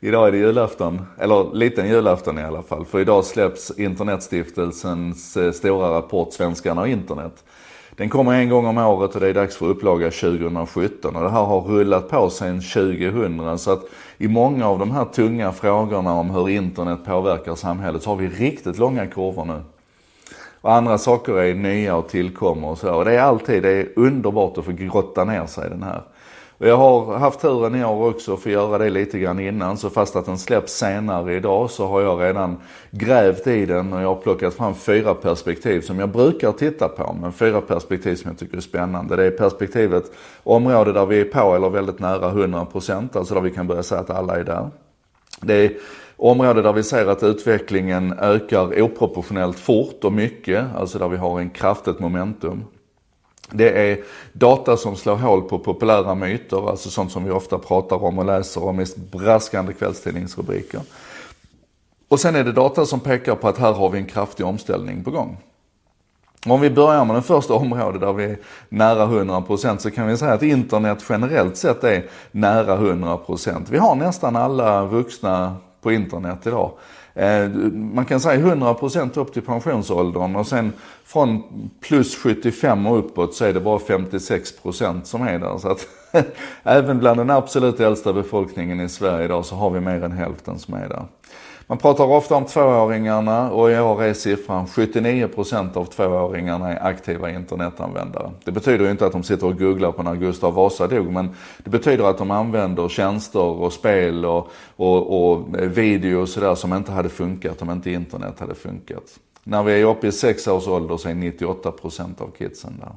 idag är det julafton, eller liten julafton i alla fall. För idag släpps Internetstiftelsens eh, stora rapport Svenskarna och internet. Den kommer en gång om året och det är dags för upplaga 2017 och det här har rullat på sedan 2000 så att i många av de här tunga frågorna om hur internet påverkar samhället så har vi riktigt långa kurvor nu. Och andra saker är nya och tillkommer och så. Och det är alltid, det är underbart att få grotta ner sig i den här. Och jag har haft turen i år också att få göra det lite grann innan. Så fast att den släpps senare idag så har jag redan grävt i den och jag har plockat fram fyra perspektiv som jag brukar titta på. Men fyra perspektiv som jag tycker är spännande. Det är perspektivet område där vi är på eller väldigt nära 100%. Alltså där vi kan börja säga att alla är där. Det är område där vi ser att utvecklingen ökar oproportionellt fort och mycket. Alltså där vi har en kraftigt momentum. Det är data som slår hål på populära myter, alltså sånt som vi ofta pratar om och läser om i braskande kvällstidningsrubriker. Och sen är det data som pekar på att här har vi en kraftig omställning på gång. Om vi börjar med det första området där vi är nära 100% så kan vi säga att internet generellt sett är nära 100%. Vi har nästan alla vuxna på internet idag. Eh, man kan säga 100% upp till pensionsåldern och sen från plus 75 och uppåt så är det bara 56% som är där. Så att även bland den absolut äldsta befolkningen i Sverige idag så har vi mer än hälften som är där. Man pratar ofta om tvååringarna och i år är siffran 79% av tvååringarna är aktiva internetanvändare. Det betyder ju inte att de sitter och googlar på när Gustav Vasa dog men det betyder att de använder tjänster och spel och, och, och video och sådär som inte hade funkat om inte internet hade funkat. När vi är uppe i sex års ålder så är 98% av kidsen där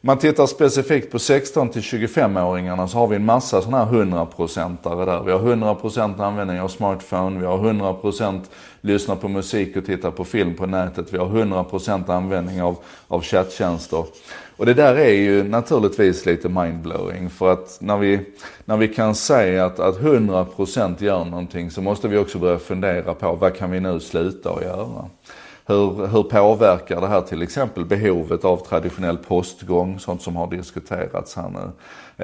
man tittar specifikt på 16 till 25-åringarna så har vi en massa sådana här 100-procentare där. Vi har 100% användning av smartphone, vi har 100% lyssna på musik och titta på film på nätet, vi har 100% användning av, av chatttjänster. Och det där är ju naturligtvis lite mindblowing för att när vi, när vi kan säga att, att 100% gör någonting så måste vi också börja fundera på vad kan vi nu sluta att göra. Hur, hur påverkar det här till exempel behovet av traditionell postgång, sånt som har diskuterats här nu.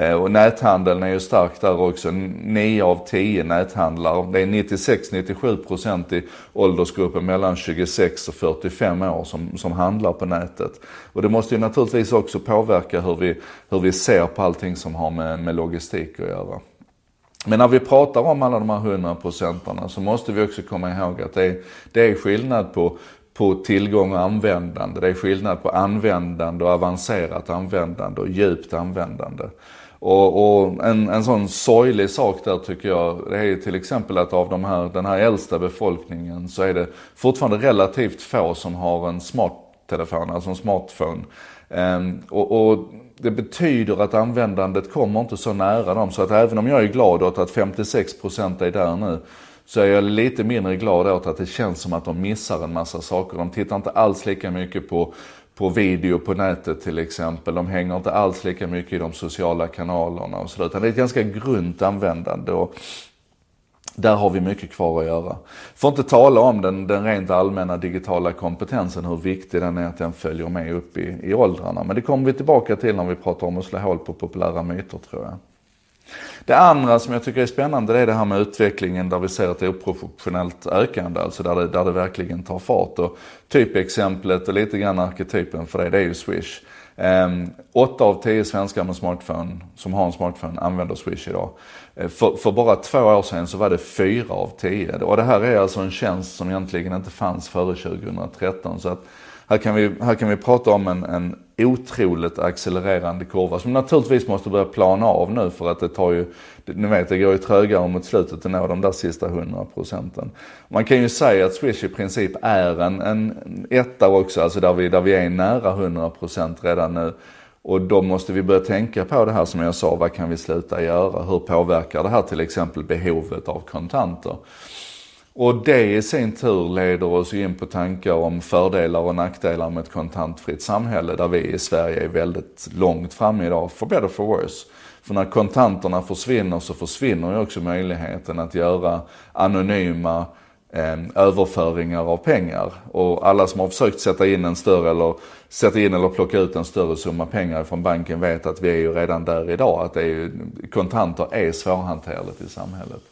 Eh, och näthandeln är ju stark där också. 9 av 10 näthandlare, det är 96-97% i åldersgruppen mellan 26 och 45 år som, som handlar på nätet. Och det måste ju naturligtvis också påverka hur vi, hur vi ser på allting som har med, med logistik att göra. Men när vi pratar om alla de här 100 procentarna så måste vi också komma ihåg att det är, det är skillnad på på tillgång och användande. Det är skillnad på användande och avancerat användande och djupt användande. Och, och en, en sån sorglig sak där tycker jag, det är till exempel att av de här, den här äldsta befolkningen så är det fortfarande relativt få som har en smarttelefon, alltså en smartphone. Um, och, och, det betyder att användandet kommer inte så nära dem. Så att även om jag är glad åt att 56% är där nu så är jag lite mindre glad åt att det känns som att de missar en massa saker. De tittar inte alls lika mycket på, på video på nätet till exempel. De hänger inte alls lika mycket i de sociala kanalerna och sådär. Utan det är ett ganska grunt användande. Och där har vi mycket kvar att göra. Får inte tala om den, den rent allmänna digitala kompetensen, hur viktig den är att den följer med upp i, i åldrarna. Men det kommer vi tillbaka till när vi pratar om att slå hål på populära myter tror jag. Det andra som jag tycker är spännande det är det här med utvecklingen där vi ser ett oproportionellt ökande, alltså där det, där det verkligen tar fart. Och typexemplet och lite grann arketypen för det, det är ju Swish. Um, åtta av tio svenskar med smartphone, som har en smartphone, använder Swish idag. Eh, för, för, bara två år sedan så var det fyra av tio. Och det här är alltså en tjänst som egentligen inte fanns före 2013. Så att här kan vi, här kan vi prata om en, en otroligt accelererande kurva som naturligtvis måste börja plana av nu för att det tar ju, ni vet det går ju trögare mot slutet att nå de där sista 100 procenten. Man kan ju säga att Swish i princip är en, en etta också, alltså där vi, där vi är nära 100 procent redan nu. Och då måste vi börja tänka på det här som jag sa, vad kan vi sluta göra? Hur påverkar det här till exempel behovet av kontanter? Och det i sin tur leder oss in på tankar om fördelar och nackdelar med ett kontantfritt samhälle där vi i Sverige är väldigt långt framme idag, for better for worse. För när kontanterna försvinner så försvinner ju också möjligheten att göra anonyma eh, överföringar av pengar. Och alla som har försökt sätta in en större eller sätta in eller plocka ut en större summa pengar från banken vet att vi är ju redan där idag. Att det är, kontanter är svårhanterligt i samhället.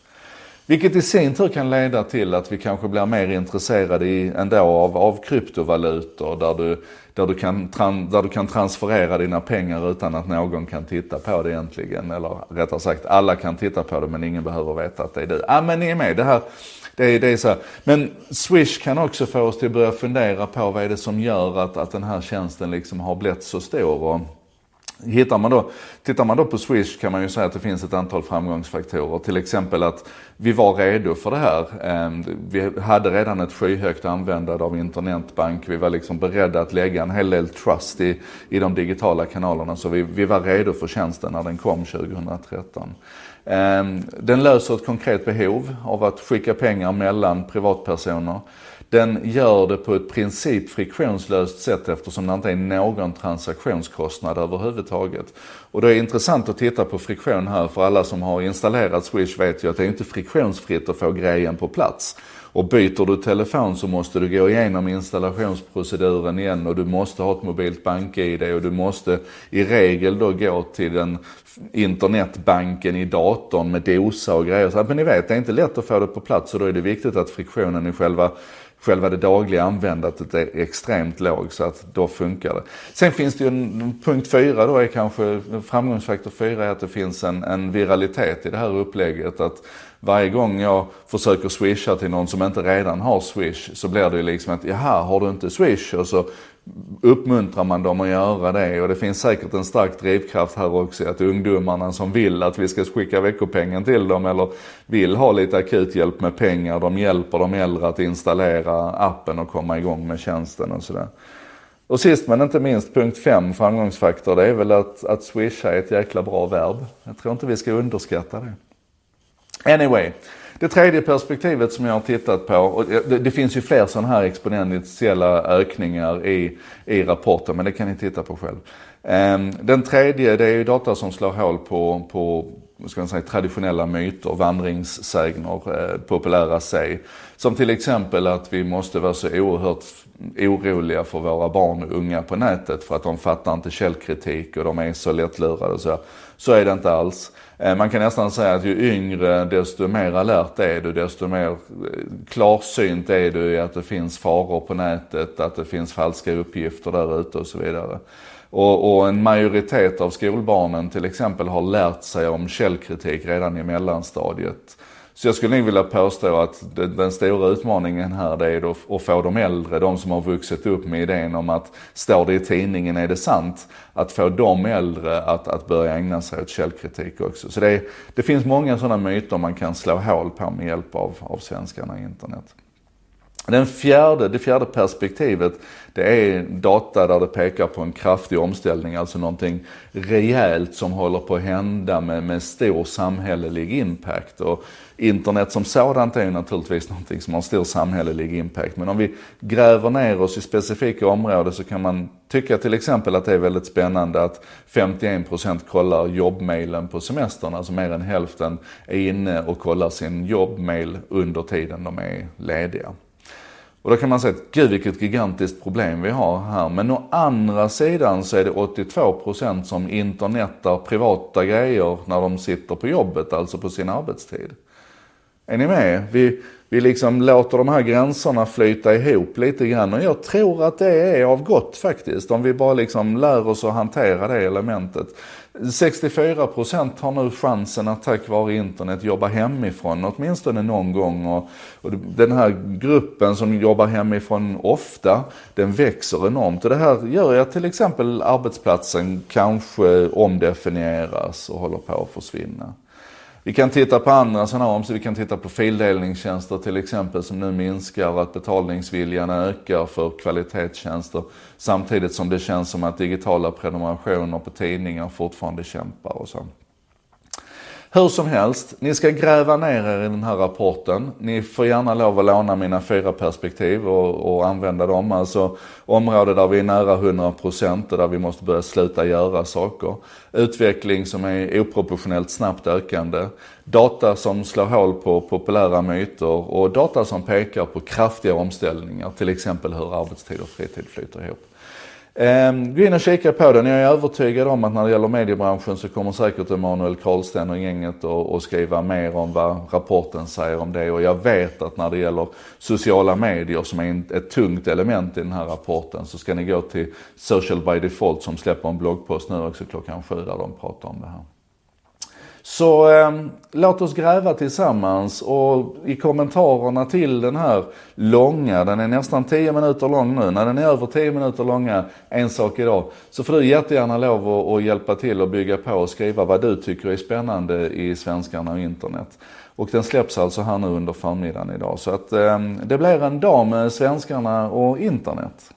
Vilket i sin tur kan leda till att vi kanske blir mer intresserade i, ändå av, av kryptovalutor där du, där, du kan, där du kan transferera dina pengar utan att någon kan titta på det egentligen. Eller rättare sagt, alla kan titta på det men ingen behöver veta att det är du. Ja men ni är med, det här det är, det är så här. Men Swish kan också få oss till att börja fundera på vad är det som gör att, att den här tjänsten liksom har blivit så stor. Och, Hittar man då, tittar man då på Swish kan man ju säga att det finns ett antal framgångsfaktorer. Till exempel att vi var redo för det här. Ehm, vi hade redan ett skyhögt användande av internetbank. Vi var liksom beredda att lägga en hel del trust i, i de digitala kanalerna. Så vi, vi var redo för tjänsten när den kom 2013. Ehm, den löser ett konkret behov av att skicka pengar mellan privatpersoner. Den gör det på ett princip friktionslöst sätt eftersom det inte är någon transaktionskostnad överhuvudtaget. Och det är intressant att titta på friktion här för alla som har installerat Swish vet ju att det är inte friktionsfritt att få grejen på plats. Och byter du telefon så måste du gå igenom installationsproceduren igen och du måste ha ett mobilt bank-id och du måste i regel då gå till den internetbanken i datorn med dosa och grejer. Men ni vet, det är inte lätt att få det på plats och då är det viktigt att friktionen i själva själva det dagliga användandet är extremt låg så att då funkar det. Sen finns det ju en, punkt fyra då är kanske, framgångsfaktor fyra är att det finns en, en viralitet i det här upplägget. Att varje gång jag försöker swisha till någon som inte redan har swish så blir det ju liksom att jaha, har du inte swish? Och så uppmuntrar man dem att göra det och det finns säkert en stark drivkraft här också att ungdomarna som vill att vi ska skicka veckopengen till dem eller vill ha lite akut hjälp med pengar, de hjälper de äldre att installera appen och komma igång med tjänsten och sådär. Och sist men inte minst punkt 5, framgångsfaktor, det är väl att, att swisha är ett jäkla bra verb. Jag tror inte vi ska underskatta det. Anyway. Det tredje perspektivet som jag har tittat på, och det, det finns ju fler sådana här exponentiella ökningar i, i rapporten, men det kan ni titta på själv. Ehm, den tredje, det är ju data som slår hål på, på ska man säga, traditionella myter, vandringssägner, eh, populära säg. Som till exempel att vi måste vara så oerhört oroliga för våra barn och unga på nätet för att de fattar inte källkritik och de är så lättlurade. Så, så är det inte alls. Eh, man kan nästan säga att ju yngre desto mer alert är du, desto mer eh, klarsynt är du i att det finns faror på nätet, att det finns falska uppgifter där ute och så vidare. Och, och, en majoritet av skolbarnen till exempel har lärt sig om källkritik redan i mellanstadiet. Så jag skulle nog vilja påstå att den stora utmaningen här det är att få de äldre, de som har vuxit upp med idén om att står det i tidningen är det sant, att få de äldre att, att börja ägna sig åt källkritik också. Så det, det finns många sådana myter man kan slå hål på med hjälp av, av svenskarna i internet. Den fjärde, det fjärde perspektivet, det är data där det pekar på en kraftig omställning, alltså någonting rejält som håller på att hända med, med stor samhällelig impact. Och internet som sådant är ju naturligtvis någonting som har stor samhällelig impact. Men om vi gräver ner oss i specifika områden så kan man tycka till exempel att det är väldigt spännande att 51% kollar jobbmailen på semestern, alltså mer än hälften är inne och kollar sin jobbmail under tiden de är lediga. Och då kan man säga att gud vilket gigantiskt problem vi har här. Men å andra sidan så är det 82% som internetar privata grejer när de sitter på jobbet, alltså på sin arbetstid. Är ni med? Vi, vi liksom låter de här gränserna flyta ihop lite grann och jag tror att det är av gott faktiskt. Om vi bara liksom lär oss att hantera det elementet. 64% har nu chansen att tack vare internet jobba hemifrån åtminstone någon gång. Och, och den här gruppen som jobbar hemifrån ofta, den växer enormt. Och det här gör ju att till exempel arbetsplatsen kanske omdefinieras och håller på att försvinna. Vi kan titta på andra sådana så vi kan titta på fildelningstjänster till exempel som nu minskar att betalningsviljan ökar för kvalitetstjänster. Samtidigt som det känns som att digitala prenumerationer på tidningar fortfarande kämpar och så. Hur som helst, ni ska gräva ner er i den här rapporten. Ni får gärna lov att låna mina fyra perspektiv och, och använda dem. Alltså områden där vi är nära 100% och där vi måste börja sluta göra saker. Utveckling som är oproportionellt snabbt ökande. Data som slår hål på populära myter och data som pekar på kraftiga omställningar. Till exempel hur arbetstid och fritid flyter ihop. Ehm, gå in och kika på den. Jag är övertygad om att när det gäller mediebranschen så kommer säkert Emanuel Karlsten och gänget att skriva mer om vad rapporten säger om det. Och jag vet att när det gäller sociala medier som är ett tungt element i den här rapporten så ska ni gå till Social by Default som släpper en bloggpost nu också klockan sju där de pratar om det här. Så eh, låt oss gräva tillsammans och i kommentarerna till den här långa, den är nästan 10 minuter lång nu, när den är över 10 minuter långa, en sak idag, så får du jättegärna lov att, att hjälpa till och bygga på och skriva vad du tycker är spännande i svenskarna och internet. Och den släpps alltså här nu under förmiddagen idag. Så att eh, det blir en dag med svenskarna och internet.